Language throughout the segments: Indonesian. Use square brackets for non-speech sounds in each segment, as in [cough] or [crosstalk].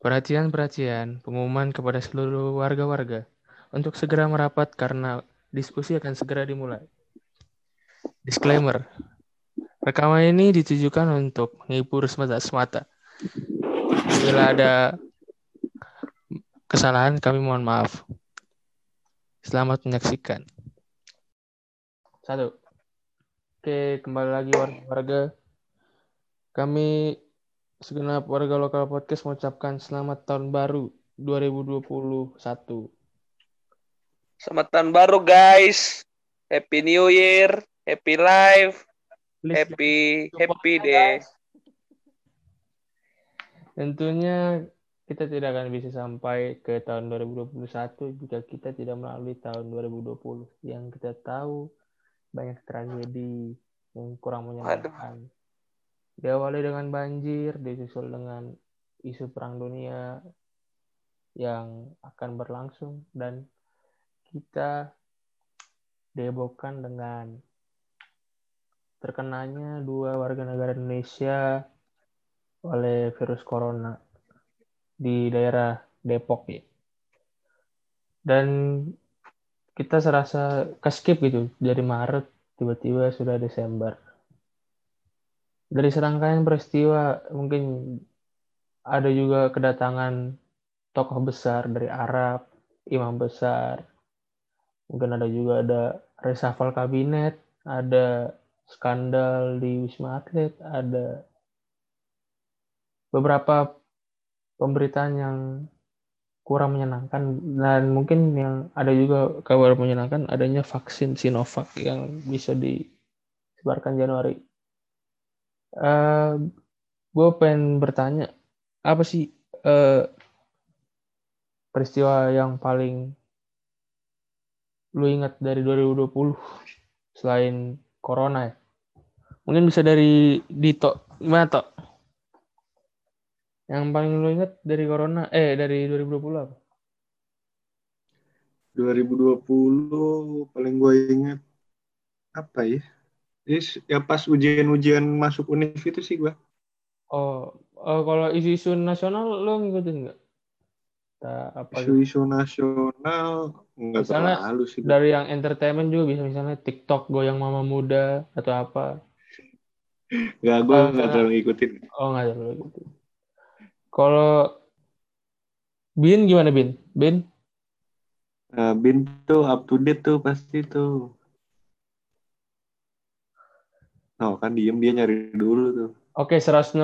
Perhatian-perhatian, pengumuman kepada seluruh warga-warga untuk segera merapat karena diskusi akan segera dimulai. Disclaimer, rekaman ini ditujukan untuk menghibur semata-semata. Bila ada kesalahan, kami mohon maaf. Selamat menyaksikan. Satu. Oke, kembali lagi warga-warga. Kami segenap warga lokal podcast mengucapkan selamat tahun baru 2021. Selamat tahun baru guys. Happy New Year, Happy Life, Please Happy Happy support, Day. guys. Tentunya kita tidak akan bisa sampai ke tahun 2021 jika kita tidak melalui tahun 2020 yang kita tahu banyak tragedi yang kurang menyenangkan. Diawali dengan banjir, disusul dengan isu perang dunia yang akan berlangsung dan kita dihebohkan dengan terkenanya dua warga negara Indonesia oleh virus corona di daerah Depok ya. Dan kita serasa keskip gitu dari Maret tiba-tiba sudah Desember. Dari serangkaian peristiwa mungkin ada juga kedatangan tokoh besar dari Arab, imam besar. Mungkin ada juga ada reshuffle kabinet, ada skandal di Wisma Atlet, ada beberapa pemberitaan yang kurang menyenangkan dan mungkin yang ada juga kabar menyenangkan adanya vaksin Sinovac yang bisa disebarkan Januari. Eh, gue pengen bertanya apa sih eh, peristiwa yang paling lu ingat dari 2020 selain corona ya? Mungkin bisa dari Dito. Gimana, Tok? Yang paling lu ingat dari corona, eh dari 2020 apa? 2020 paling gue ingat apa ya? Ini ya pas ujian-ujian masuk univ itu sih gue. Oh, eh, kalau isu-isu nasional lo ngikutin nggak? Apa gitu. Isu-isu nasional nggak Misalnya terlalu sih. Dari yang entertainment juga bisa misalnya TikTok goyang mama muda atau apa. Nggak, gue Ah, nggak terlalu ngikutin. Oh nggak terlalu gitu. Kalau Bin gimana Bin? Bin? Nah, Bin tuh up to date tuh pasti tuh. Oh kan diem dia nyari dulu tuh. Oke 116.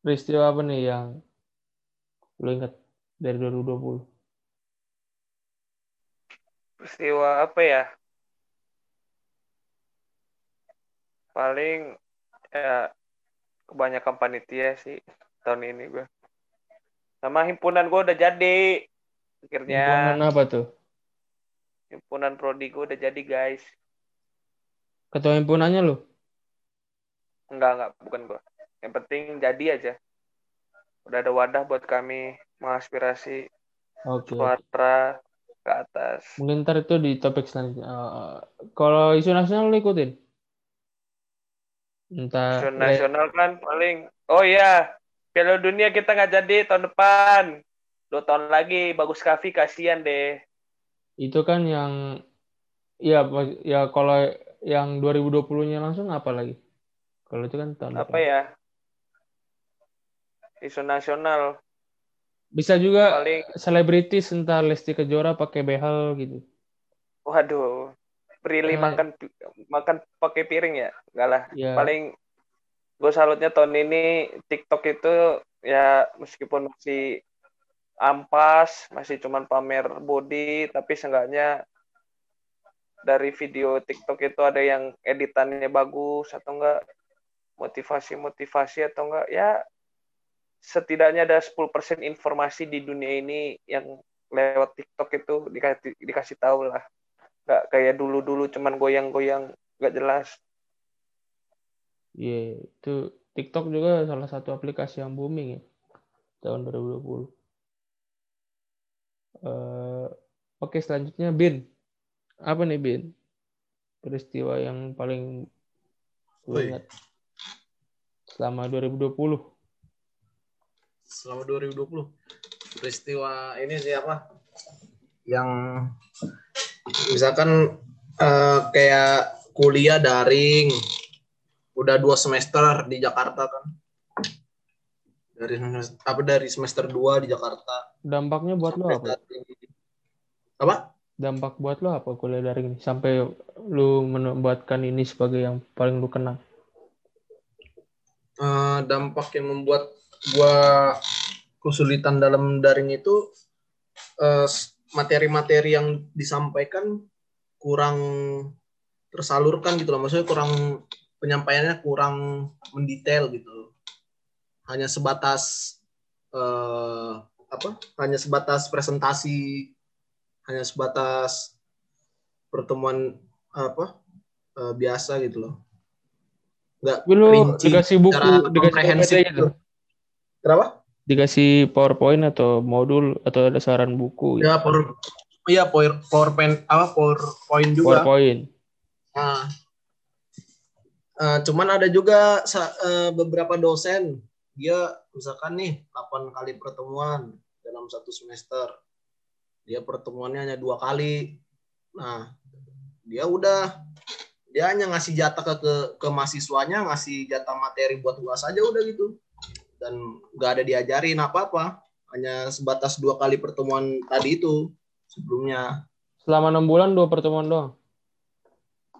Peristiwa apa nih yang lo ingat dari 2020? Peristiwa apa ya? Paling ya kebanyakan panitia sih tahun ini gue. Sama himpunan gue udah jadi. Akhirnya Himpunan apa tuh? himpunan prodi gue udah jadi guys. Ketua himpunannya lo? Enggak, enggak, bukan gue. Yang penting jadi aja. Udah ada wadah buat kami mengaspirasi Oke. suara ke atas. Mungkin ntar itu di topik selanjutnya. Eh, kalau isu nasional lo ikutin? Entah Isu nasional kan paling oh iya Piala Dunia kita nggak jadi tahun depan dua tahun lagi bagus Kavi kasihan deh itu kan yang ya ya kalau yang 2020-nya langsung apa lagi? Kalau itu kan tahun apa depan. ya isu nasional Bisa juga paling selebritis entah Lesti Kejora pakai behel gitu. waduh Prilly Eh. makan makan pakai piring ya enggak lah Ya, paling gue salutnya tahun ini TikTok itu ya meskipun masih ampas masih cuman pamer body tapi seenggaknya dari video TikTok itu ada yang editannya bagus atau enggak motivasi-motivasi atau enggak ya setidaknya ada 10% informasi di dunia ini yang lewat TikTok itu dikasih dikasih tahu lah nggak kayak dulu-dulu cuman goyang-goyang nggak jelas iya, itu TikTok juga salah satu aplikasi yang booming ya tahun 2020. Eh, oke selanjutnya Bin. Apa nih Bin? Peristiwa yang paling lu ingat. Selama 2020. selama 2020 peristiwa ini sih apa? Yang misalkan eh, kayak kuliah daring. Udah dua semester di Jakarta kan. Dari semester- apa dari semester 2 di Jakarta. Dampaknya buat lo apa? apa Dampak buat lo apa kuliah daring ini? Sampai lu membuatkan ini sebagai yang paling lu kenang. Eh, dampak yang membuat gua kesulitan dalam daring itu s- materi-materi yang disampaikan kurang tersalurkan gitu loh maksudnya kurang penyampaiannya kurang mendetail gitu hanya sebatas eh, apa hanya sebatas presentasi hanya sebatas pertemuan apa eh, biasa gitu loh nggak Tapi lu rinci dikasih buku, dikasih gitu. Kenapa? Dikasih PowerPoint atau modul atau ada saran buku gitu. Ya, power, iya power, PowerPoint apa PowerPoint juga. PowerPoint. Nah, eh, cuman ada juga sa- eh, beberapa dosen dia misalkan nih 8 kali pertemuan dalam satu semester. Dia pertemuannya hanya dua kali. Nah, dia udah dia hanya ngasih jatah ke, ke ke mahasiswanya, ngasih jatah materi buat uas aja udah gitu. Dan nggak ada diajarin apa-apa. Hanya sebatas dua kali pertemuan tadi itu sebelumnya. Selama enam bulan dua pertemuan doang.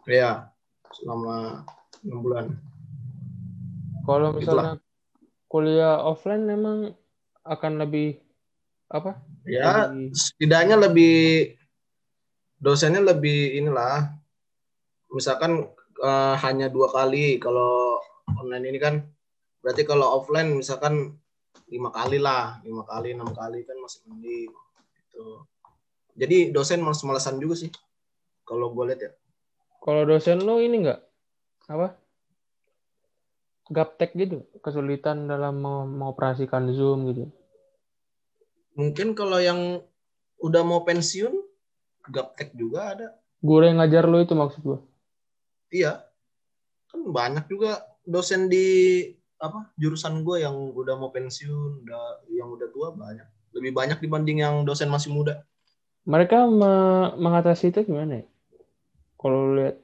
Ya, selama enam bulan. Kalau misalnya kuliah offline memang akan lebih apa? Ya, Lebih- setidaknya lebih dosennya lebih inilah misalkan eh, hanya dua kali kalau online ini kan berarti kalau offline misalkan lima kali lah lima kali enam kali kan masih mending gitu jadi dosen males-malesan juga sih kalau gue lihat ya Kalau dosen lo ini enggak apa? Gaptek gitu, kesulitan dalam meng- mengoperasikan Zoom gitu. Mungkin kalau yang udah mau pensiun gaptek juga ada. Guru yang ngajar lo itu maksud gua. iya. Kan banyak juga dosen di apa jurusan gue yang udah mau pensiun udah yang udah tua banyak. Lebih banyak dibanding yang dosen masih muda. Mereka me- mengatasi itu gimana ya? Kalau lihat.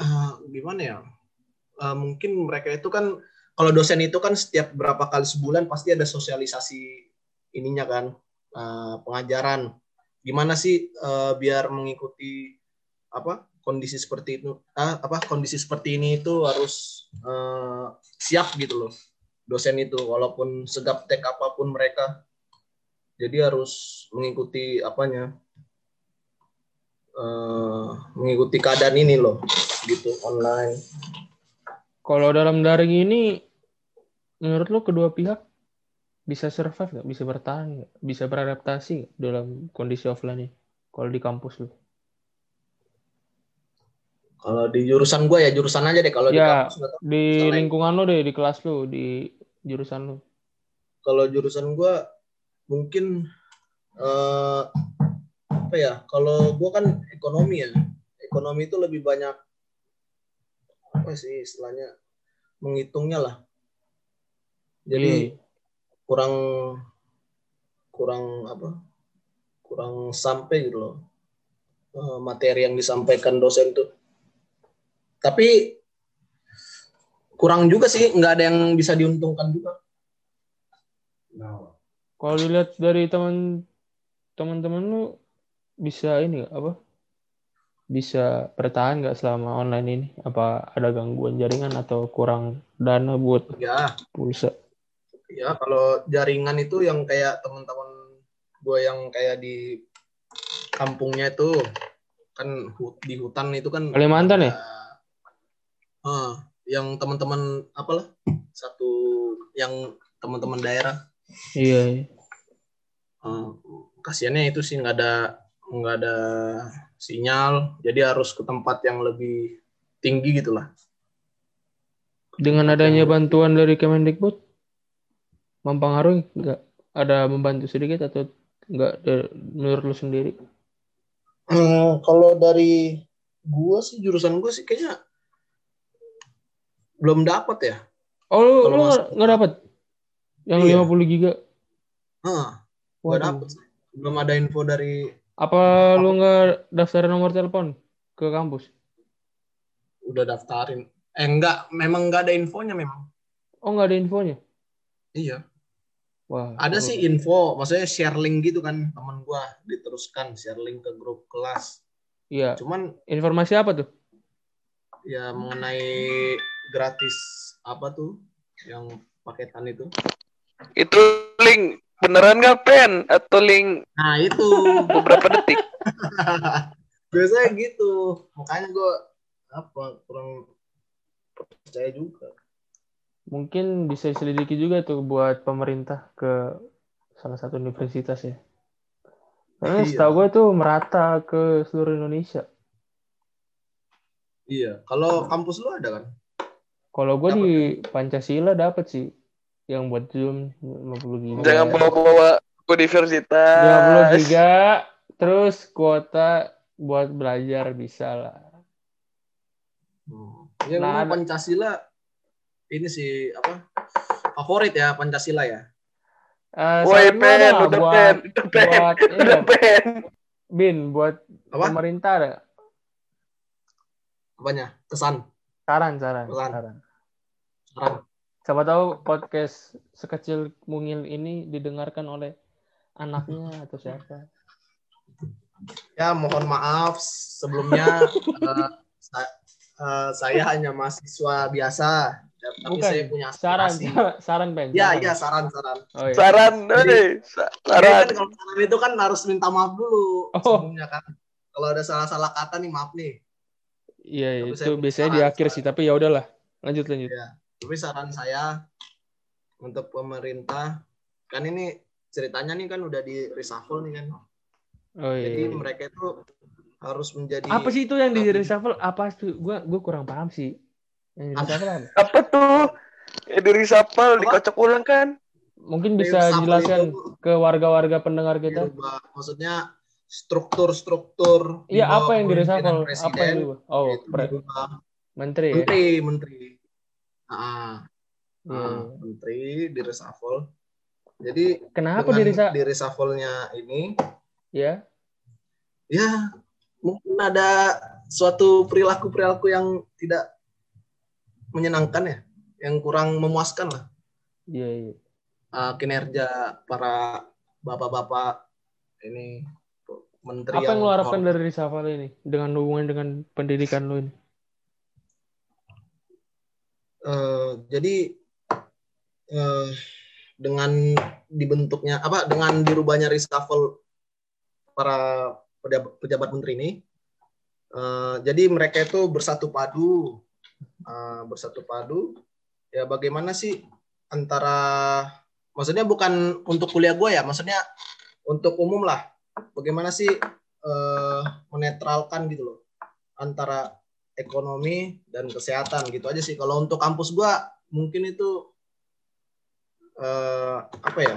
Ah, gimana ya? Ah, mungkin mereka itu kan kalau dosen itu kan setiap berapa kali sebulan pasti ada sosialisasi ininya kan ah, pengajaran. Gimana sih eh, biar mengikuti apa kondisi seperti itu ah, apa kondisi seperti ini itu harus eh, siap gitu loh dosen itu. Walaupun segaptek apa pun mereka jadi harus mengikuti apanya eh, mengikuti keadaan ini loh gitu online. Kalau dalam daring ini menurut lo kedua pihak bisa survive nggak? Bisa bertahan nggak? Bisa beradaptasi nggak dalam kondisi offline ini? Kalau di kampus lo? Kalau di jurusan gue ya jurusan aja deh. Kalau di Ya, kampus nggak tahu. di lingkungan lo deh, di kelas lo, di jurusan lo. Kalau jurusan gue mungkin eh, apa ya? Kalau gue kan ekonomi ya. Ekonomi itu lebih banyak apa sih istilahnya menghitungnya lah. Jadi Iya. Kurang kurang apa? Kurang sampai gitu loh eh, materi yang disampaikan dosen tuh. Tapi kurang juga sih, nggak ada yang bisa diuntungkan juga. Kalau dilihat dari teman teman-teman lu bisa ini nggak apa? Bisa bertahan nggak selama online ini? Apa ada gangguan jaringan atau kurang dana buat Ya, pulsa? Ya kalau jaringan itu yang kayak teman-teman gue yang kayak di kampungnya itu kan di hutan itu kan Kalimantan ya? Ah, yang teman-teman apalah satu yang teman-teman daerah Iya. iya. Ah, kasihannya itu sih nggak ada nggak ada sinyal jadi harus ke tempat yang lebih tinggi gitulah Dengan adanya bantuan dari Kemendikbud, mempengaruhi nggak? Ada membantu sedikit atau nggak menurut lu sendiri? Hmm, kalau dari gua sih jurusan gua sih kayaknya belum dapat ya. Oh, lu, nggak dapat? Yang Iya. 50 giga. Heeh, gak Waduh. dapet. Belum ada info dari Apa lu nggak daftarin nomor telepon ke kampus? udah daftarin. Eh enggak, memang enggak ada infonya memang. Oh nggak ada infonya? Iya. Wah. Ada sih info, maksudnya share link gitu kan teman gua diteruskan share link ke grup kelas. Iya. Cuman Informasi apa tuh? ya mengenai gratis apa tuh yang paketan itu. Itu link beneran nggak pen atau link Nah, itu. beberapa detik? [laughs] Biasanya gitu. Makanya gua apa kurang percaya juga. Mungkin bisa selidiki juga tuh buat pemerintah ke salah satu universitas ya. Karena Iya. setahu gue tuh merata ke seluruh Indonesia. Iya, kalau kampus lu ada kan? Kalau gue di Pancasila dapat sih yang buat Zoom 50 giga. Jangan bawa-bawa universitas. 50 giga terus kuota buat belajar bisa lah. Hmm. Ya Nah, Pancasila ini sih apa? Favorit ya Pancasila ya. Eh, Woi pen, ada udah buat pen, udah pen, buat ini udah ada, pen. Bin buat Apa? pemerintah ada Apanya? Kesan. saran saran Saran. saran. Saran. Siapa tahu podcast sekecil mungil ini didengarkan oleh anaknya atau siapa. Ya mohon maaf sebelumnya [laughs] eh, sa- eh, saya hanya mahasiswa biasa, tapi Bukan. saya punya Saran, aspirasi. saran [laughs] pen. Ya, saran. ya saran-saran. Oh, iya. Saran, sa- Ya, saran. kan kalau saran itu kan harus minta maaf dulu Oh. sebelumnya kan. Kalau ada salah-salah kata nih maaf nih. Iya, Tapi itu biasanya di saran, akhir saran. sih, tapi ya udahlah. Lanjut lanjut. Ya, tapi saran saya untuk pemerintah kan ini ceritanya nih kan udah di reshuffle nih kan. Oh iya. Jadi iya. mereka itu harus menjadi Apa sih itu yang di reshuffle? Apa tuh? Gua gua kurang paham sih. Yang di Apa? reshuffle apa? Apa tuh? Ya di reshuffle, dikocok ulang kan? Mungkin bisa jelaskan itu ke warga-warga pendengar kita. dirubah. Maksudnya struktur-struktur Iya, apa yang di reshuffle? Apa presiden yang dirubah? Oh, itu pre- menteri ya. menteri, menteri. Ah, Iya, ah, iya. menteri di reshuffle. Jadi Kenapa di reshuffle-nya ini Ya. ya mungkin ada suatu perilaku-perilaku yang tidak menyenangkan ya, yang kurang memuaskan lah Iya, iya. uh, kinerja para bapak-bapak ini menteri Apa yang lo harapkan dari reshuffle ini dengan hubungan dengan pendidikan lo ini? Eh, jadi eh, dengan dibentuknya apa dengan dirubahnya reshuffle para pejabat, pejabat menteri ini eh, jadi mereka itu bersatu padu eh, bersatu padu ya bagaimana sih antara maksudnya bukan untuk kuliah gue ya maksudnya untuk umum lah bagaimana sih eh, menetralkan gitu loh antara ekonomi dan kesehatan gitu aja sih. Kalau untuk kampus gua mungkin itu eh, apa ya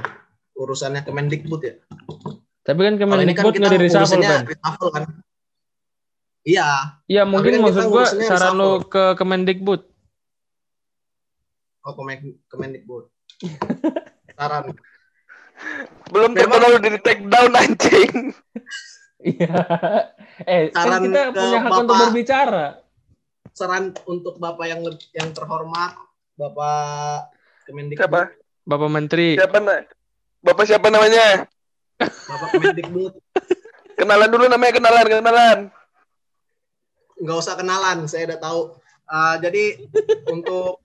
urusannya Kemendikbud ya. Tapi kan kan Kemendikbud nggak di reshuffle kan? reshuffle kan. Iya, Iya, mungkin kan kita maksud gua saran lo ke Kemendikbud. oh Kemen- Kemendikbud. Saran. Belum terkenal udah di take down anjing. Iya. eh, kan Saran kita ke punya hak untuk Bapak- berbicara. Saran untuk Bapak yang yang terhormat, Bapak Kemendikbud. Siapa? Bapak Menteri. Siapa? Bapak siapa namanya? Bapak Kemendikbud. Kenalan dulu namanya, kenalan, kenalan. Nggak usah kenalan, saya udah tahu. Uh, jadi [laughs] untuk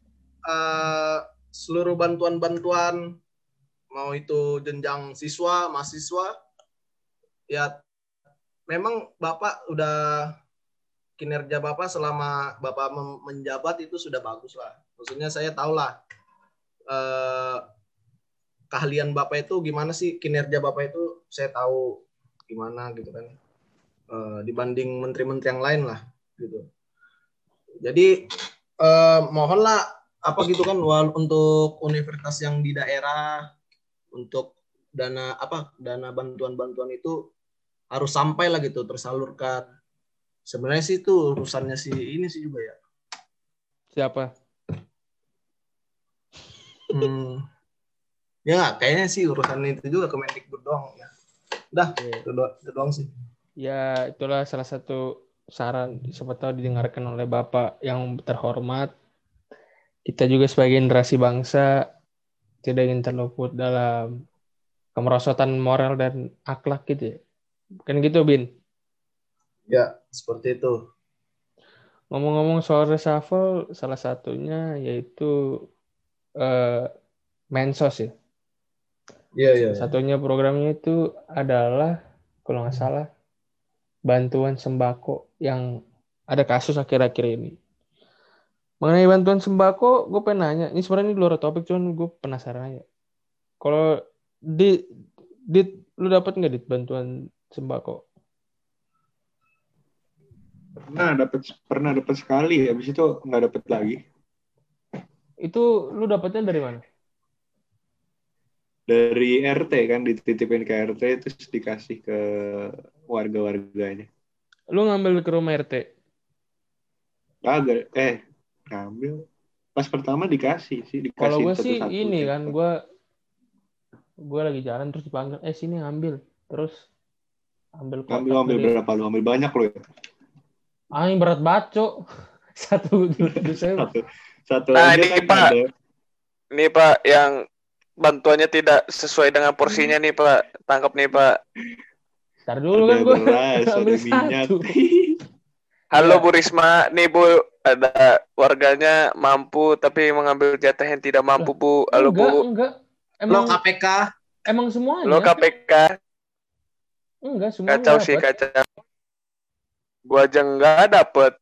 uh, seluruh bantuan-bantuan mau itu jenjang siswa, mahasiswa, ya memang bapak udah kinerja bapak selama bapak menjabat itu sudah bagus lah. Maksudnya saya tahu lah uh, keahlian bapak itu gimana sih kinerja bapak itu saya tahu gimana gitu kan dibanding menteri-menteri yang lain lah gitu. Jadi eh, mohonlah apa gitu kan wal- untuk universitas yang di daerah untuk dana apa dana bantuan-bantuan itu harus sampai lah gitu tersalurkan. Sebenarnya sih itu urusannya sih ini sih juga ya. Siapa? Hmm, Ya kayaknya sih urusan itu juga Kemendikbud doang ya. Dah, Iya. itu, do- itu doang sih. Ya, itulah salah satu saran siapa tahu didengarkan oleh Bapak yang terhormat. Kita juga sebagai generasi bangsa tidak ingin terluput dalam kemerosotan moral dan akhlak gitu ya. Kan gitu, Bin. Ya, seperti itu. Ngomong-ngomong soal reshuffle, salah satunya yaitu eh, Mensos ya. Iya, iya. Satunya programnya itu adalah kalau nggak salah bantuan sembako yang ada kasus akhir-akhir ini. Mengenai bantuan sembako, gue pengen nanya. Ini sebenarnya ini di luar topik, cuman gue penasaran aja. Kalau di, di lu dapat nggak dit bantuan sembako? Pernah dapat pernah dapat sekali, habis itu nggak dapat lagi. Itu lu dapatnya dari mana? Dari RT kan dititipin ke RT terus dikasih ke warga-warganya. Lu ngambil ke rumah RT. Kagak, eh ngambil. Pas pertama dikasih sih, dikasih Kalau gue sih satu-satu ini gitu. kan, gue gue lagi jalan terus dipanggil, eh sini ngambil. Terus ambil kotak Ngambil ambil gede. berapa lu? Ambil banyak lu ya. Ah, ini berat baco. [laughs] Satu dulu saya. Satu satu Nah, ini, kan Pak. ada. Nih Pak, yang bantuannya tidak sesuai dengan porsinya nih Pak. Tangkap nih Pak. Ntar dulu kan ada gue beras, [laughs] ada ambil minyak. satu. [laughs] Halo. Bu Risma, nih Bu, ada warganya mampu tapi mengambil jatah yang tidak mampu Bu. Halo enggak, Bu. enggak. Lo Emang KPK, emang semuanya. Lo KPK, Enggak, semuanya. kacau sih kacau. Gua aja nggak dapet.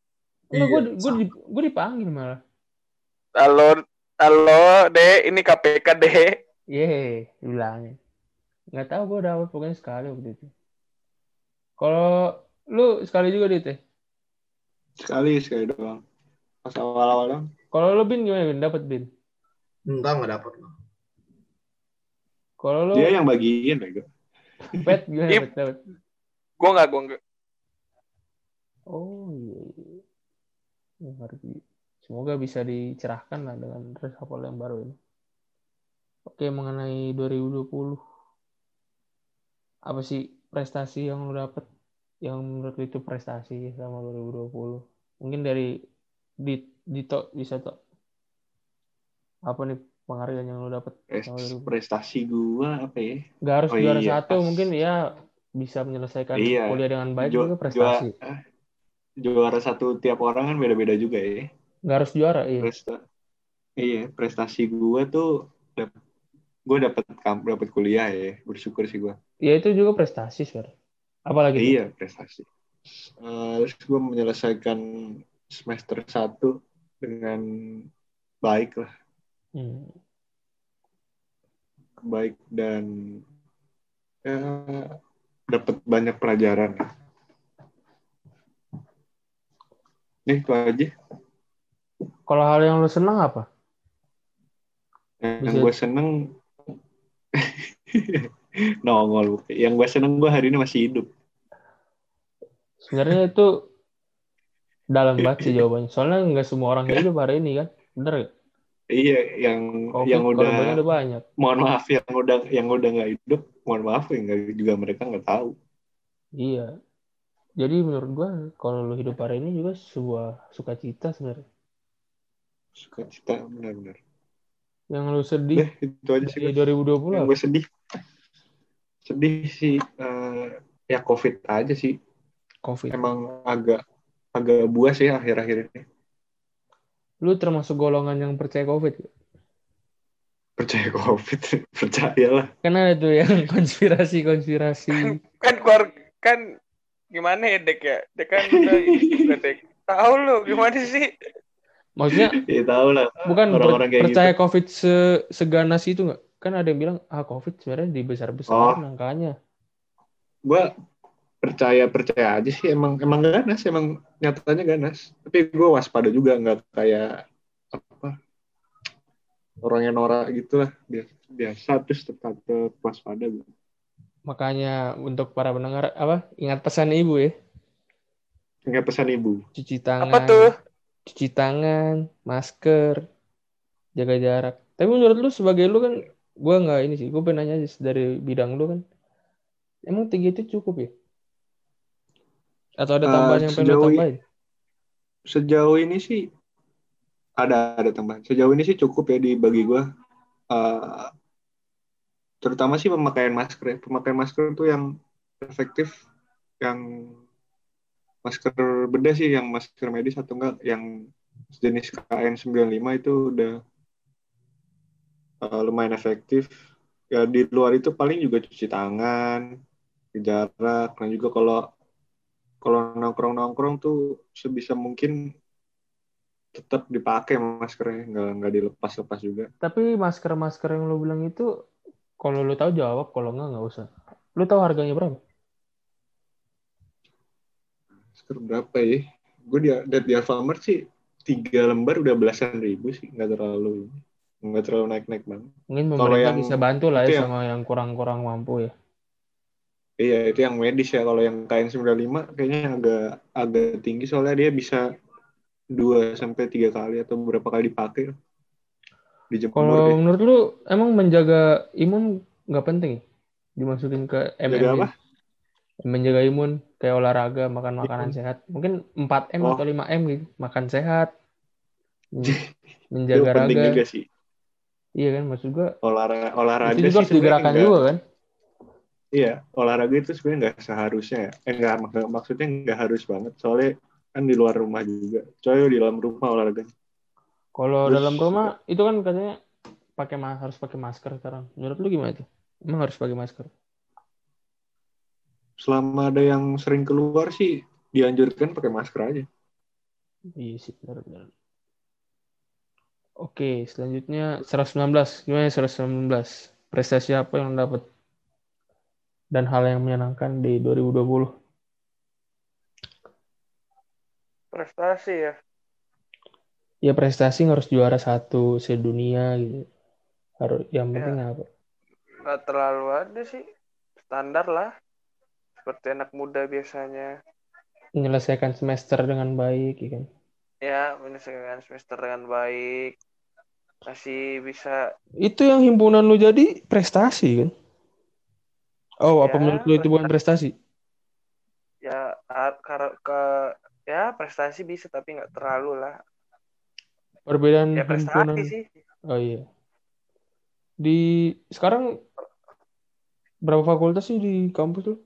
Enggak, gue Iya, gue gue dipanggil malah. Halo, halo De, ini KPK De. Ye, bilangnya. Enggak tahu gue dapat pokoknya sekali waktu itu. Kalau lu sekali juga dit ya? Sekali sekali doang. Pas awal-awal doang. Kalau lu bin gimana bin? Dapat bin? enggak enggak dapat lo. Kalau lu Dia yang bagiin bego. pet gimana Iya. pet dapat? Gua nggak, gua nggak. Oh iya. iya. Ya, ngerti. Semoga bisa dicerahkan lah dengan reshuffle yang baru ini. Oke, mengenai 2020. Apa sih prestasi yang lu dapet? Yang menurut lu itu prestasi sama 2020? Mungkin dari di Dito bisa tok. Apa nih penghargaan yang lu dapet? Pres- sama 2020? Prestasi gua apa ya? Gak harus Oh juara iya, satu, pas- mungkin ya bisa menyelesaikan Iya. kuliah dengan baik Ju- juga prestasi. Juara, ah, juara satu tiap orang kan beda-beda juga ya. Gak harus juara, iya. Presta, iya, prestasi gua tuh gua dapat kamp dapat kuliah ya. Bersyukur sih gua. Ya itu juga prestasi, Sir. Apalagi tuh? Iya, prestasi. Eh, terus gua menyelesaikan semester satu dengan baik lah, Hmm. baik dan ya, dapat banyak pelajaran. Nih itu aja. Kalau hal yang lu senang apa? Yang Bisa- gue seneng [laughs] nongol. Yang gue seneng gue hari ini masih hidup. Sebenarnya itu dalam banget sih jawabannya. Soalnya nggak semua orang hidup hari ini kan. Bener gak? Iya, yang Covid yang udah udah banyak. mohon maaf yang udah yang udah nggak hidup, mohon maaf ya nggak juga mereka nggak tahu. Iya. Jadi menurut gua kalau lu hidup hari ini juga sebuah sukacita sebenarnya. Suka cita benar-benar. Yang lu sedih itu aja sih. di Gus. 2020 Yang gue sedih, sedih sih eh, ya COVID aja sih. Covid. Emang agak agak buas ya akhir-akhir ini. Lu termasuk golongan yang percaya Covid. Percaya COVID, [laughs] percayalah. Kan ada tuh yang [laughs] konspirasi-konspirasi. Kan keluar kan gimana ya Dek ya? Dek kan udah ini juga Dek. Tahu lu gimana sih? Maksudnya Ya tahu lah. bukan per- Orang-orang kayak gitu. percaya COVID se- seganas itu nggak? Kan ada yang bilang ah COVID sebenarnya dibesar-besarin Oh. angkanya. gue percaya percaya aja sih. Emang emang ganas emang nyatanya ganas tapi gue waspada juga nggak kayak apa orang yang norak gitu lah biasa, biasa terus tetap waspada gue Makanya untuk para pendengar apa ingat pesan ibu ya. Nggak pesan ibu. Cuci tangan. Apa tuh? cuci tangan masker jaga jarak. Tapi menurut lu sebagai lu kan gue nggak ini sih gue pengen nanya aja dari bidang lu kan emang tiga itu cukup ya atau ada Eh, tambahan yang pengen sejauh tambahin Sejauh ini sih ada ada tambahan. Sejauh ini sih cukup ya di bagi gue. Eh, terutama sih pemakaian masker ya. Pemakaian masker tuh yang efektif, yang masker bedah sih, yang masker medis atau enggak yang jenis KN95 itu udah eh, lumayan efektif. Ya di luar itu paling juga cuci tangan, jarak, dan juga kalau kalau nongkrong-nongkrong tuh sebisa mungkin tetap dipakai maskernya, nggak nggak dilepas-lepas juga. tapi masker masker yang lu bilang itu kalau lu tahu jawab kalau nggak nggak usah lu tahu harganya berapa Masker berapa ya? Gue di, lihat di Alfamart sih tiga lembar udah belasan ribu sih, nggak terlalu nggak terlalu naik-naik banget. mungkin pemerintah yang bisa bantu lah ya sama yang kurang-kurang mampu ya Iya, itu yang medis ya. Kalau yang KN95 kayaknya agak agak tinggi soalnya dia bisa dua sampai tiga kali atau berapa kali dipakai dijemur kalau deh. menurut lu emang menjaga imun nggak penting ya? dimasukin ke MM Jaga ini? apa? menjaga imun kayak olahraga makan makanan sehat mungkin 4 m Oh. atau 5 m gitu makan sehat [laughs] menjaga penting raga juga sih. Iya kan maksud gua Olahraga olahraga itu juga sih harus digerakkan sebenarnya nggak- juga kan Iya, olahraga itu sebenarnya nggak seharusnya ya. Eh, nggak, mak- maksudnya nggak harus banget. Soalnya kan di luar rumah juga. Coy di dalam rumah olahraga. kalau dalam rumah itu kan katanya pakai harus pakai masker sekarang menurut lu gimana tuh emang harus pakai masker Selama ada yang sering keluar sih dianjurkan pakai masker aja. iya sih benar benar oke selanjutnya 119 gimana 119 prestasi apa yang dapat dan hal yang menyenangkan di 2020 Prestasi ya. ya prestasi harus juara satu sedunia gitu harus yang penting apa Nggak terlalu ada sih. Standar lah. Seperti anak muda biasanya. menyelesaikan semester dengan baik ya kan Ya, menyelesaikan semester dengan baik. Masih bisa itu yang himpunan lu jadi prestasi kan oh apa Ya, menurut lu itu bukan prestasi ya a- kar- ke ya prestasi bisa tapi nggak terlalu lah. perbedaan Ya himpunan prestasi sih. oh iya di sekarang berapa fakultas sih di kampus lu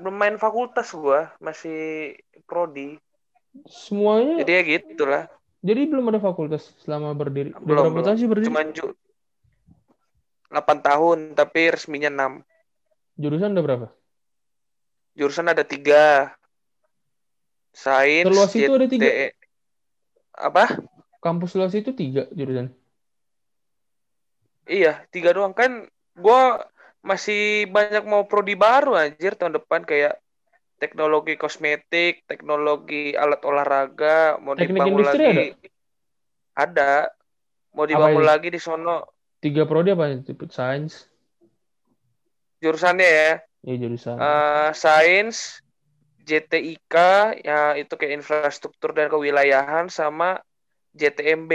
Belum main fakultas gua, masih prodi. Semuanya Jadi ya gitulah. jadi belum ada fakultas selama berdiri Belum, belum. tahun sih berdiri Cuman ju 8 tahun tapi resminya 6. jurusan ada berapa Jurusan ada tiga. Sains, Terluas itu ada tiga? JTE. Apa? kampus luas itu tiga jurusan Iya, tiga doang kan. Gua masih banyak mau prodi baru anjir tahun depan kayak teknologi kosmetik, teknologi alat olahraga, mau Teknik dibangun industri lagi. Ada. Mau dibangun lagi di sono tiga prodi apa sains jurusannya ya. ya jurusan Eh, sains, JTIK, ya itu kayak infrastruktur dan kewilayahan sama JTMB,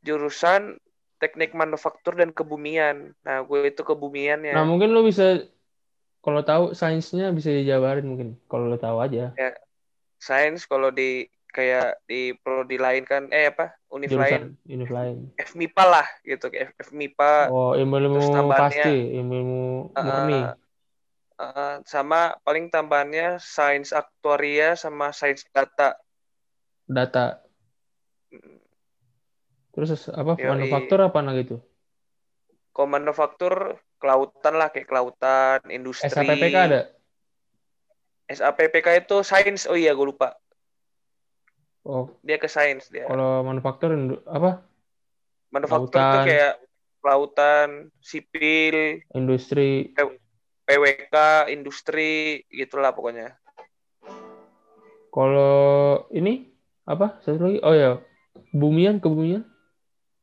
jurusan teknik manufaktur dan kebumian. Nah, gue itu kebumiannya. Nah mungkin lo bisa kalau tahu sainsnya bisa dijabarin mungkin kalau lo tahu aja Sains kalau di kayak di prodi lain kan, eh apa, univ lain, jurusan univ lain. FMIPA lah gitu, kayak FMIPA. Oh ilmu ilmu pasti ilmu Eh, murni. eh, sama paling tambahannya sains aktuaria sama sains data. data. Terus apa Yoi. manufaktur apa nah gitu? Kalau manufaktur kelautan lah kayak kelautan, industri. SAPPK ada? SAPPK itu sains. Oh iya, gue lupa. Oh Dia ke sains dia. kalau manufaktur apa Manufaktur Lautan. kayak kelautan, sipil, industri PWK, industri, gitulah pokoknya. kalau ini apa satu lagi oh ya bumian kebumian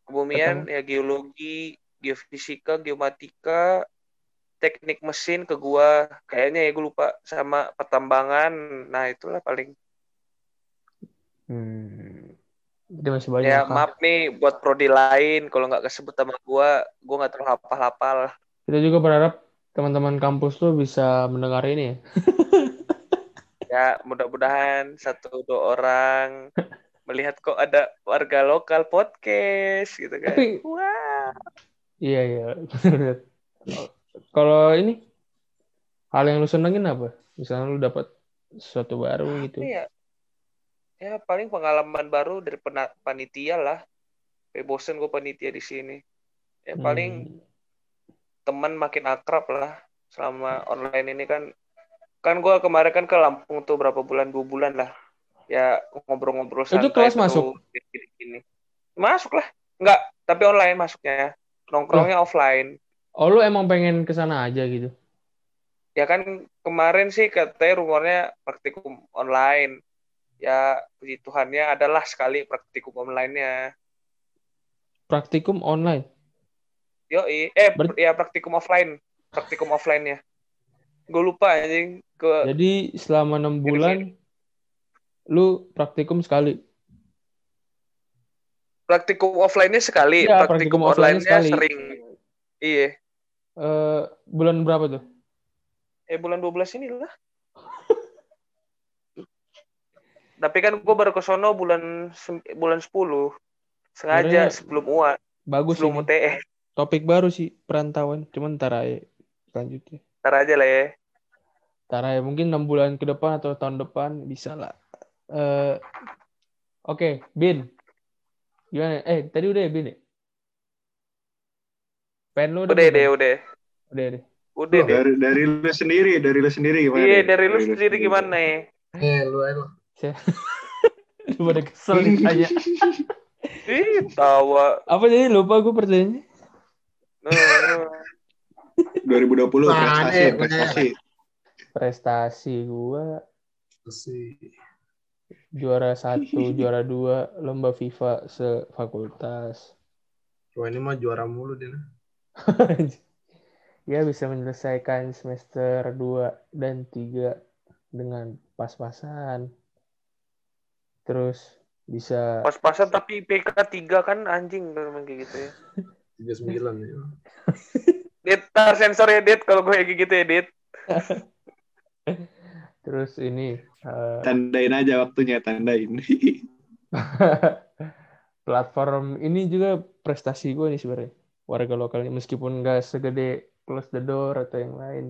Kebumian ya geologi, geofisika, geomatika, teknik mesin ke gua. Kayaknya ya gue lupa sama pertambangan. Nah, itulah paling hmm. Jadi masih banyak. Ya hal. maaf nih buat prodi lain kalau nggak kesebut sama gua, gua nggak terlalu hafal-hafal. Kita juga berharap teman-teman kampus lu bisa mendengar ini ya. [laughs] Ya mudah-mudahan satu dua orang [laughs] melihat kok ada warga lokal podcast gitu kan. Tapi Wah. Iya iya. Kalau ini hal yang lu senengin apa? Misalnya lu dapat sesuatu baru gitu. Iya. Ya paling pengalaman baru dari panitia lah. Kayak bosen gue panitia di sini. Ya paling Hmm. teman makin akrab lah selama online ini kan kan gue kemarin kan ke Lampung tuh berapa bulan dua bulan lah ya ngobrol-ngobrol Itu santai kelas terus, masuk? gini-gini. masuk lah nggak tapi online masuknya nongkrongnya offline. Oh lu emang pengen ke sana aja gitu. ya kan kemarin sih katanya rumornya praktikum online. Ya puji Tuhannya adalah sekali praktikum online-nya. Praktikum online. Yoi, eh Ber- ya praktikum offline. Praktikum offline-nya. Gue lupa anjing. Ke Jadi selama enam bulan lu praktikum sekali. Praktikum offline-nya sekali, Iya, praktikum, praktikum online-nya sekali. sering. Iya. Eh bulan berapa tuh? Eh bulan 12 ini lah. [laughs] Tapi kan gue baru ke sono bulan bulan 10. Sengaja Sebenarnya sebelum UA, Bagus sebelum ini. UTE. Topik baru sih perantauan. Cuman ntar aja selanjutnya. Ntar aja lah ya. Ntar aja mungkin enam bulan ke depan atau tahun depan bisa lah. Eh Oke, Bin. Gimana? Eh, tadi udah ya, Bin ya? Pen lu Udah deh, Bin? udah. Udah deh. Udah deh. dari dari lu sendiri, dari lu sendiri gimana? Iya, deh? dari lu sendiri gimana ya? Eh, lu aja. Lu [laughs] pada kesel ditanya. [laughs] Ih, tawa. Apa jadi lupa gue pertanyaannya? Nah, [laughs] 2020 Apaan, prestasi, eh, prestasi. Prestasi gua Sih. Juara satu, juara dua lomba FIFA sefakultas. Wah, ini mah juara mulu dia. [laughs] ya bisa menyelesaikan semester 2 dan 3 dengan pas-pasan. Terus bisa pas-pasan tapi IPK 3 kan anjing memang kayak gitu ya. [laughs] 39 ya. Dit, tar sensor ya, Dit, kalau gue kayak gitu ya, Dit. [laughs] terus ini eh, Tandain aja waktunya, tandain. [laughs] platform ini juga prestasi gue nih sebenarnya warga lokalnya. Meskipun nggak segede close the door atau yang lain.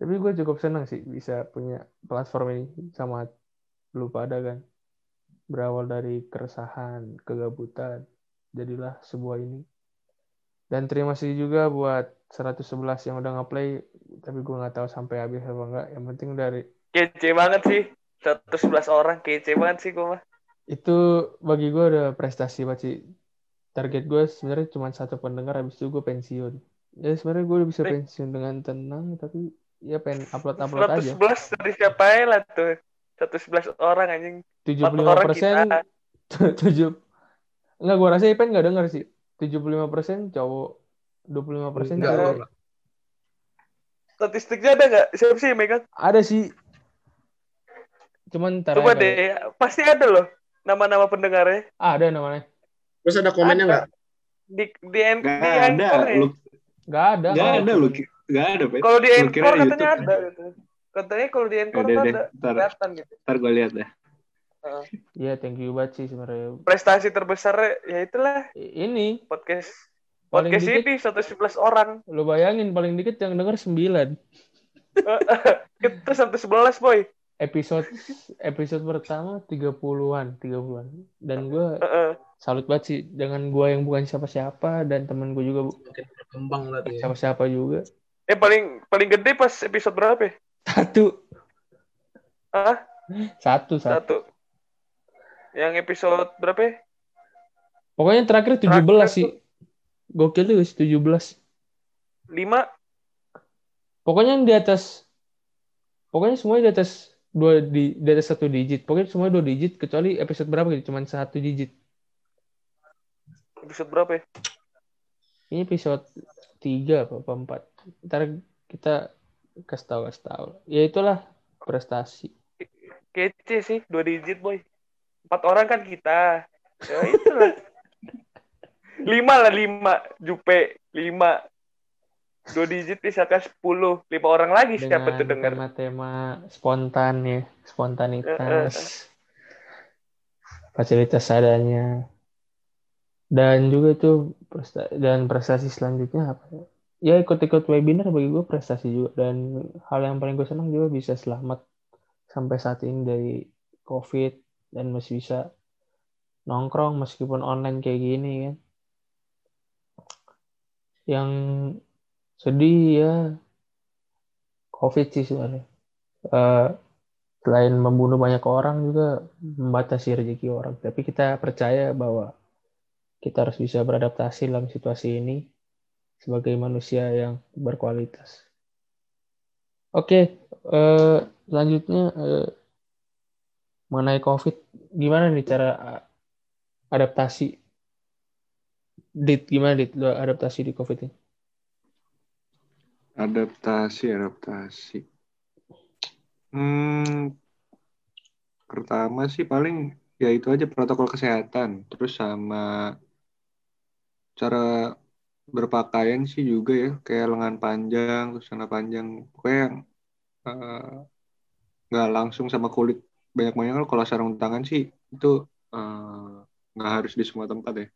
Tapi gue cukup senang sih bisa punya platform ini sama lu pada kan. Berawal dari keresahan kegabutan jadilah sebuah ini. Dan terima kasih juga buat 111 yang udah ngeplay tapi gue nggak tahu sampai habis apa enggak yang penting dari Kece banget sih. 111 orang, kece banget sih gue mah. itu bagi gue udah prestasi banget sih target gue sebenarnya cuma satu pendengar habis itu gue pensiun ya sebenarnya gue udah bisa pensiun dengan tenang tapi ya pengen upload upload aja 111 dari siapa ya lah tuh. 111 orang anjing. 75 orang persen [laughs] tujuh enggak gue rasa Ipen nggak denger sih 75 persen cowok 25 persen Enggak, cewek enggak. Statistiknya ada nggak? Siapa sih yang megang? ada sih cuman ntar Coba deh. Pasti ada loh nama-nama pendengarnya. Ah, ada namanya Terus ada komennya Ada. enggak? Di di, Gak di ada, ya. lu nggak ada gak Oh, ada lu, gak ada. Kalau di Anchor katanya YouTube, ada gitu. Katanya kalau di Anchor tuh deh, ada ntar, kelihatan gitu. ntar gue lihat dah. Iya, thank you banget sih sebenarnya. Prestasi terbesar ya itulah Ini podcast Paling podcast dikit- ini 111 orang. lo bayangin paling dikit yang denger 9 Itu sampai 11 boy. episode episode pertama 30-an, 30-an. Dan gue Heeh. salut banget sih dengan gue yang bukan siapa-siapa dan temen gue juga Makin berkembang lah tuh ya. siapa-siapa juga. Eh paling paling gede pas episode berapa ya? Satu, Hah? satu, satu. Satu. Yang episode berapa ya? Pokoknya terakhir 17 Terakhir sih. Gokil tuh guys, 17. 5 Pokoknya yang di atas pokoknya semuanya di atas dua di, di atas satu digit. Pokoknya semua dua digit kecuali episode berapa gitu, cuman satu digit. episode berapa ya? Ini episode 3 apa, apa 4. Ntar kita kasih tahu kasih tahu. Ya itulah prestasi. Kece sih, dua digit boy. Empat orang kan kita. Ya itulah. [laughs] lima lah lima. Jupe lima. Dua digit misalkan sepuluh. Lima orang lagi siapa tuh dengan denger. tema-tema spontan ya, spontanitas, fasilitas adanya, dan juga tuh presta- dan prestasi selanjutnya apa ya? Ya ikut-ikut webinar bagi gue prestasi juga dan hal yang paling gue senang juga bisa selamat sampai saat ini dari COVID dan masih bisa nongkrong meskipun online kayak gini kan. Yang sedih ya COVID sih sebenarnya. Eh, selain membunuh banyak orang juga membatasi rezeki orang. Tapi kita percaya bahwa kita harus bisa beradaptasi dalam situasi ini sebagai manusia yang berkualitas. Oke, eh, selanjutnya eh, mengenai COVID, gimana nih cara adaptasi? Dit, gimana Dit, lo adaptasi di COVID ini? Adaptasi, adaptasi. Hmm, pertama sih paling ya itu aja protokol kesehatan. Terus sama cara berpakaian sih juga ya, kayak lengan panjang, terus celana panjang. Pokoknya yang eh, nggak langsung sama kulit banyak-banyak kalau sarung tangan sih itu eh, nggak harus di semua tempat ya.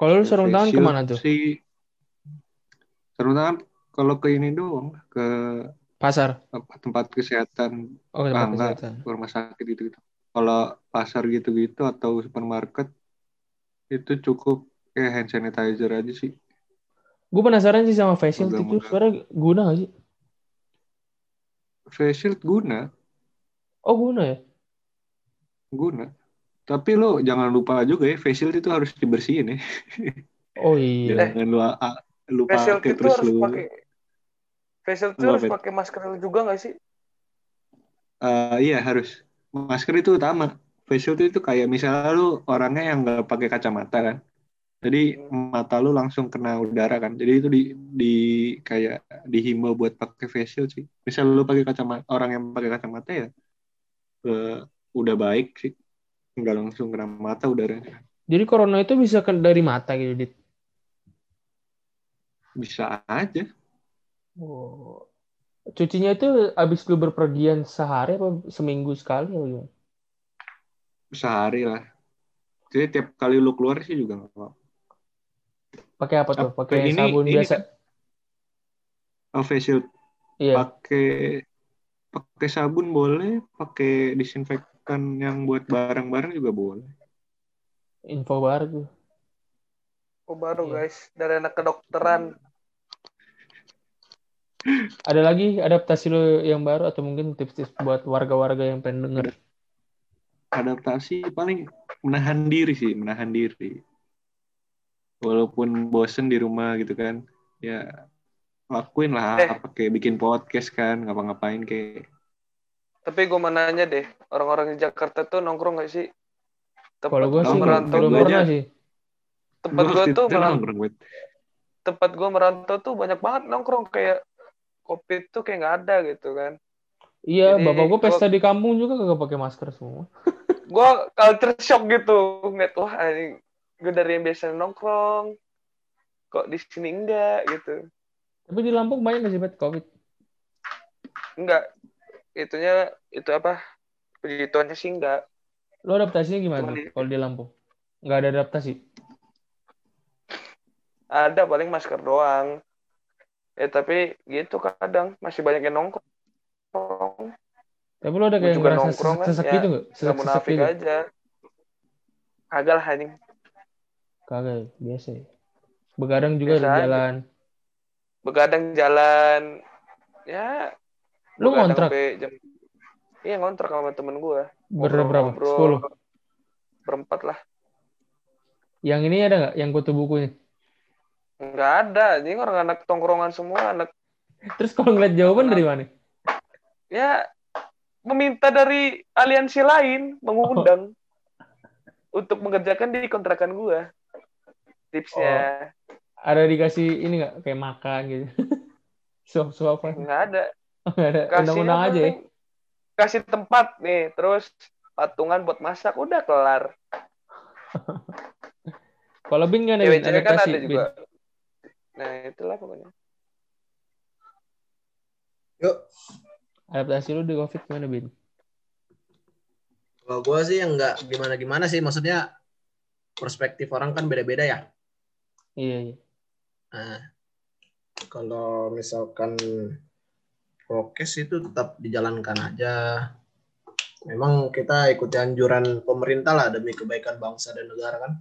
Kalau lu sarung tangan ke mana tuh? Sih, sarung tangan kalau ke ini doang, ke Pasar. apa, tempat kesehatan Oh, Ah, tempat enggak. kesehatan. ke rumah sakit gitu gitu. Kalau pasar gitu-gitu atau supermarket itu cukup kayak hand sanitizer aja sih. Gue penasaran sih sama face shield itu sebenarnya guna gak sih? Face shield guna, Oh guna ya? guna. Tapi lo jangan lupa juga ya, face shield itu harus dibersihin ya. [laughs] Oh iya. Jangan lu ah, lu Facial pakai itu terus harus lu pakai facial itu harus pakai masker juga nggak sih? Eh, iya harus. Masker itu utama. Face shield itu kayak misalnya lu orangnya yang nggak pakai kacamata kan. Jadi mata lu langsung kena udara kan. Jadi itu di, di kayak dihimbau buat pakai face shield sih. Misal lu pakai kacamata orang yang pakai kacamata ya eh, udah baik sih. Nggak langsung kena mata udaranya. Jadi corona itu bisa ke dari mata gitu, Dit. Bisa aja. Oh. Cucinya itu abis lu berpergian sehari apa seminggu sekali apa gimana? Sehari lah. Jadi tiap kali lu keluar sih juga nggak apa-apa. Pakai apa tuh? Apa, Pakai ini- sabun ini biasa? Oh, face shield Iya. pakai pakai sabun boleh, pakai disinfektan yang buat barang-barang juga boleh. Info baru tuh. Oh baru Iya. guys dari anak kedokteran. Ada lagi adaptasi lu yang baru atau mungkin tips-tips buat warga-warga yang pengen denger? Adaptasi paling menahan diri sih, menahan diri. Walaupun bosen di rumah gitu kan, ya lakuin lah, Eh. pakai bikin podcast kan, ngapa-ngapain kayak Tapi gue mau nanya deh, orang-orang di Jakarta tuh nongkrong gak sih? Tempat Kalau gue gua sih merantau belum gua tuh, pernah sih. tempat Gua gue tuh merantau, tempat gue merantau tuh banyak banget nongkrong kayak kopi tuh kayak nggak ada gitu kan. Iya, Jadi, bapak gue gua- pesta di kampung juga kagak pakai masker semua. [laughs] Gue culture shock gitu ngeliat wah ini gue dari yang biasa nongkrong kok di sini enggak gitu. Tapi di Lampung banyak nggak sih bet COVID? Enggak. Itunya itu apa? Puji Tuhannya sih enggak. Lo adaptasinya gimana Cuma tuh di- kalau di Lampung? Nggak ada adaptasi. Ada paling masker doang. Ya tapi gitu kadang masih banyak yang nongkrong. Tapi lo ada kayak juga ngerasa nongkrong kan, sesek ya, gitu nggak? Gak Sesek-sesek munafik gitu? aja. Kagak lah anjing. Kagak, biasa ya. Begadang juga Biasa di aja. jalan. Begadang jalan. Ya. Lu ngontrak? Jam... Iya ngontrak sama temen gue. Berapa? Sepuluh. Berempat lah. Yang ini ada nggak? Yang kutu bukunya? Nggak ada. Ini orang anak tongkrongan semua. Anak Terus kalau ngeliat jawaban dari mana? ya meminta dari aliansi lain mengundang untuk mengerjakan di kontrakan gua tipsnya Ada dikasih ini nggak? Kayak makan gitu. [laughs] Suap-suapan. nggak ada Nggak ada. Undang-undang aja ya. kasih tempat nih terus patungan buat masak udah kelar [laughs] Kalau Bin gimana Bin? Cewek-cewek kan ada Bin. juga. Nah, itulah pokoknya. Yuk, Adaptasi lu di Covid gimana Bin? kalau gue sih yang nggak gimana-gimana sih, maksudnya perspektif orang kan beda-beda ya. Iya, iya. Nah, kalau misalkan prokes itu tetap dijalankan aja. Memang kita ikuti anjuran pemerintah lah demi kebaikan bangsa dan negara kan.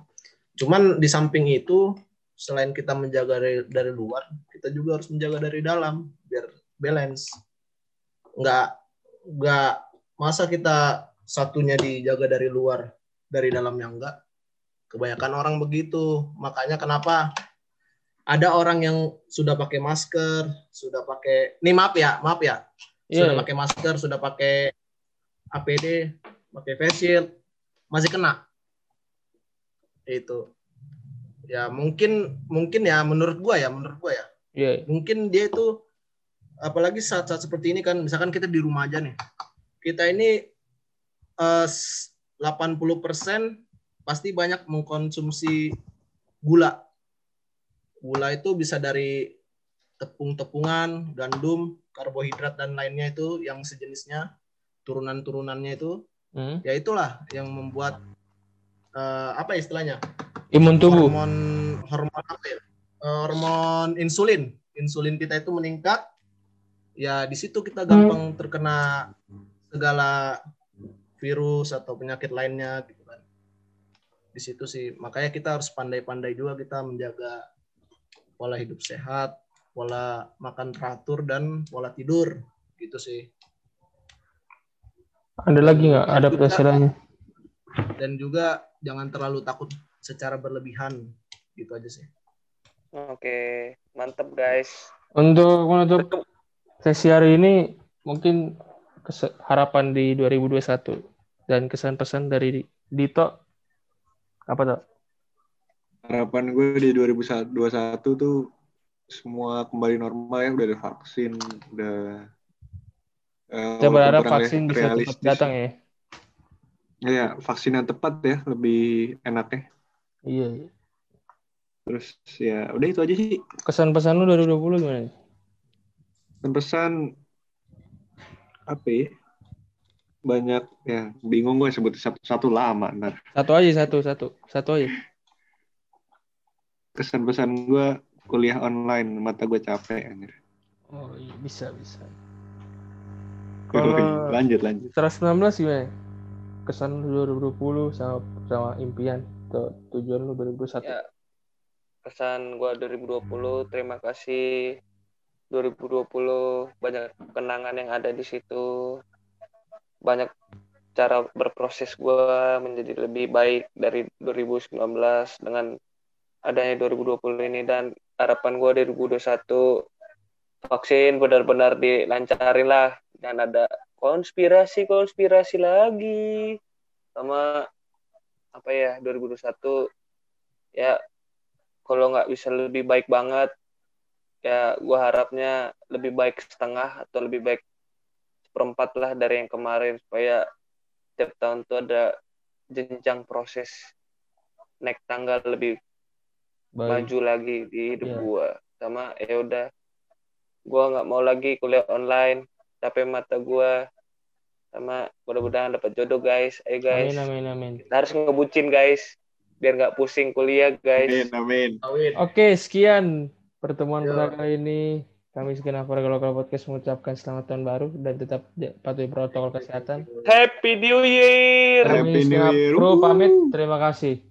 Cuman di samping itu, selain kita menjaga dari, dari luar, kita juga harus menjaga dari dalam biar balance. Nggak nggak masa kita satunya dijaga dari luar, dari dalamnya enggak. Kebanyakan orang begitu. Makanya kenapa ada orang yang sudah pakai masker, sudah pakai, nih maaf ya, maaf ya, Iya, sudah iya. pakai masker, sudah pakai APD, pakai face shield, masih kena. Itu. Ya mungkin mungkin ya menurut gua ya, menurut gua ya. Iya, iya. Mungkin dia itu apalagi saat-saat seperti ini kan misalkan kita di rumah aja nih. Kita ini eh, 80% pasti banyak mengkonsumsi gula. Gula itu bisa dari tepung-tepungan, gandum, karbohidrat dan lainnya itu yang sejenisnya turunan-turunannya itu. Hmm. ya itulah yang membuat eh, apa istilahnya? Imun tubuh. hormon hormon apa ya? Eh, hormon insulin. Insulin kita itu meningkat. Ya di situ kita gampang terkena segala virus atau penyakit lainnya gitu kan. Di situ sih. Makanya kita harus pandai-pandai juga kita menjaga pola hidup sehat pola makan teratur dan pola tidur gitu sih Ada lagi nggak adaptasi lainnya? dan juga jangan terlalu takut secara berlebihan gitu aja sih Oke, mantep guys. Untuk menutup sesi hari ini mungkin harapan di 2021 dan kesan pesan dari Dito apa tuh? Harapan gue di 2021 tuh semua kembali normal ya, udah ada vaksin, udah eh, Kita walaupun berharap vaksin bisa cepat realistis. datang ya. Ya, vaksin yang tepat ya, lebih enaknya. Iya. iya. Terus ya udah itu aja sih. Kesan pesan lu 2020 gimana? Pesan apa ya? Banyak ya bingung gue sebut satu-satu lama ntar. Satu aja satu satu satu aja. Kesan pesan gue kuliah online mata gue capek anjir. Oh iya bisa bisa. Kalau lanjut lanjut. 119 gimana? Kesan lu 2020 sama sama impian atau tujuan lu 2021. Ya, kesan gua 2020 terima kasih 2020 banyak kenangan yang ada di situ banyak cara berproses gua menjadi lebih baik dari 2019 dengan adanya 2020 ini dan harapan gua 2021 vaksin benar-benar dilancarin lah dan ada konspirasi konspirasi lagi sama apa ya 2021 ya kalau nggak bisa lebih baik banget ya gua harapnya lebih baik setengah atau lebih baik seperempat lah dari yang kemarin supaya tiap tahun tuh ada jenjang proses naik tangga lebih Baik. maju lagi di hidup Iya. gua sama ya udah gua nggak mau lagi kuliah online capek mata gua sama mudah-mudahan dapat jodoh guys ayo guys Amin amin amin. Kita harus ngebucin guys biar nggak pusing kuliah guys Amin amin. Awin. Oke, sekian pertemuan Yo. pada kali ini. Kami segenap warga lokal podcast mengucapkan selamat tahun baru dan tetap patuhi protokol kesehatan. Happy New Year Happy New Year. Wuh. pamit. Terima kasih.